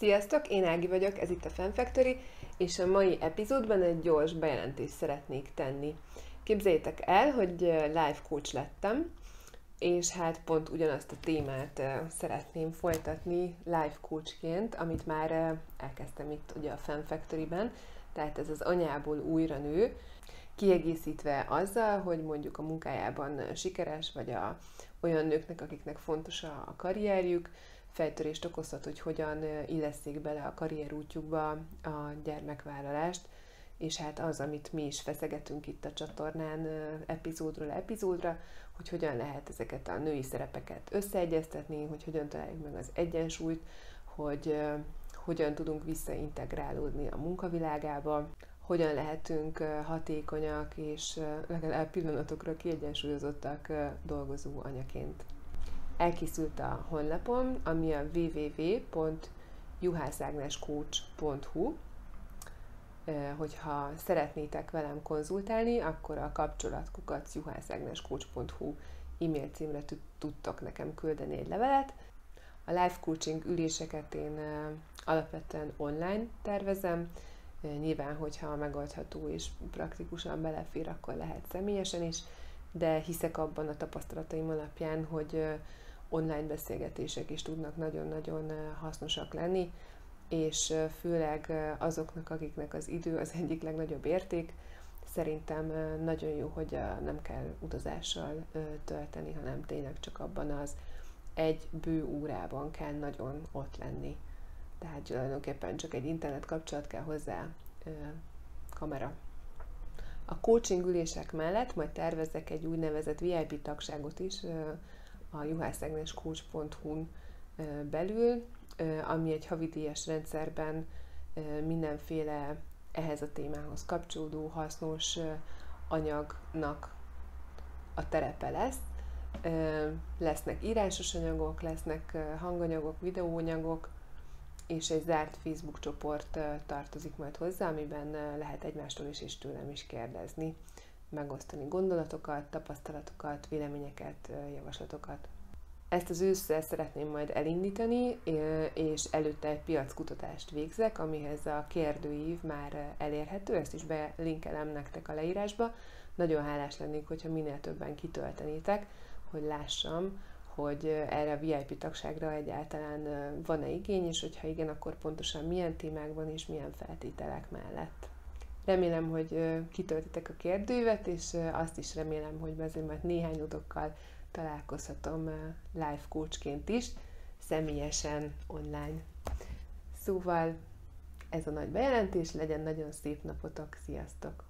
Sziasztok, én Ági vagyok, ez itt a Fanfactory, és a mai epizódban egy gyors bejelentést szeretnék tenni. Képzeljétek el, hogy live coach lettem, és hát pont ugyanazt a témát szeretném folytatni live coachként, amit már elkezdtem itt ugye a Fanfactory-ben, tehát ez az anyából újra nő, kiegészítve azzal, hogy mondjuk a munkájában sikeres, vagy a, olyan nőknek, akiknek fontos a karrierjük, fejtörést okozhat, hogy hogyan illeszik bele a karrier útjukba a gyermekvállalást, és hát az, amit mi is feszegetünk itt a csatornán epizódról epizódra, hogy hogyan lehet ezeket a női szerepeket összeegyeztetni, hogy hogyan találjuk meg az egyensúlyt, hogy hogyan tudunk visszaintegrálódni a munkavilágába, hogyan lehetünk hatékonyak és legalább pillanatokra kiegyensúlyozottak dolgozó anyaként. Elkészült a honlapom, ami a www.juhászágnescoach.hu Hogyha szeretnétek velem konzultálni, akkor a kapcsolatkukat juhászágnescoach.hu e-mail címre tudtok nekem küldeni egy levelet. A live coaching üléseket én alapvetően online tervezem, Nyilván, hogyha megoldható és praktikusan belefér, akkor lehet személyesen is, de hiszek abban a tapasztalataim alapján, hogy online beszélgetések is tudnak nagyon-nagyon hasznosak lenni, és főleg azoknak, akiknek az idő az egyik legnagyobb érték, szerintem nagyon jó, hogy nem kell utazással tölteni, hanem tényleg csak abban az egy bő órában kell nagyon ott lenni. Tehát tulajdonképpen csak egy internet kapcsolat kell hozzá, kamera. A coaching ülések mellett majd tervezek egy úgynevezett VIP tagságot is, a juhászegnescoach.hu-n belül, ami egy havidíjas rendszerben mindenféle ehhez a témához kapcsolódó hasznos anyagnak a terepe lesz. Lesznek írásos anyagok, lesznek hanganyagok, videóanyagok, és egy zárt Facebook csoport tartozik majd hozzá, amiben lehet egymástól is és tőlem is kérdezni megosztani gondolatokat, tapasztalatokat, véleményeket, javaslatokat. Ezt az ősszel szeretném majd elindítani, és előtte egy piackutatást végzek, amihez a kérdőív már elérhető, ezt is belinkelem nektek a leírásba. Nagyon hálás lennék, hogyha minél többen kitöltenétek, hogy lássam, hogy erre a VIP tagságra egyáltalán van-e igény, és hogyha igen, akkor pontosan milyen témákban és milyen feltételek mellett. Remélem, hogy kitöltitek a kérdőívet, és azt is remélem, hogy azért majd néhány adokkal találkozhatom live coachként is, személyesen online. Szóval ez a nagy bejelentés, legyen nagyon szép napotok, sziasztok!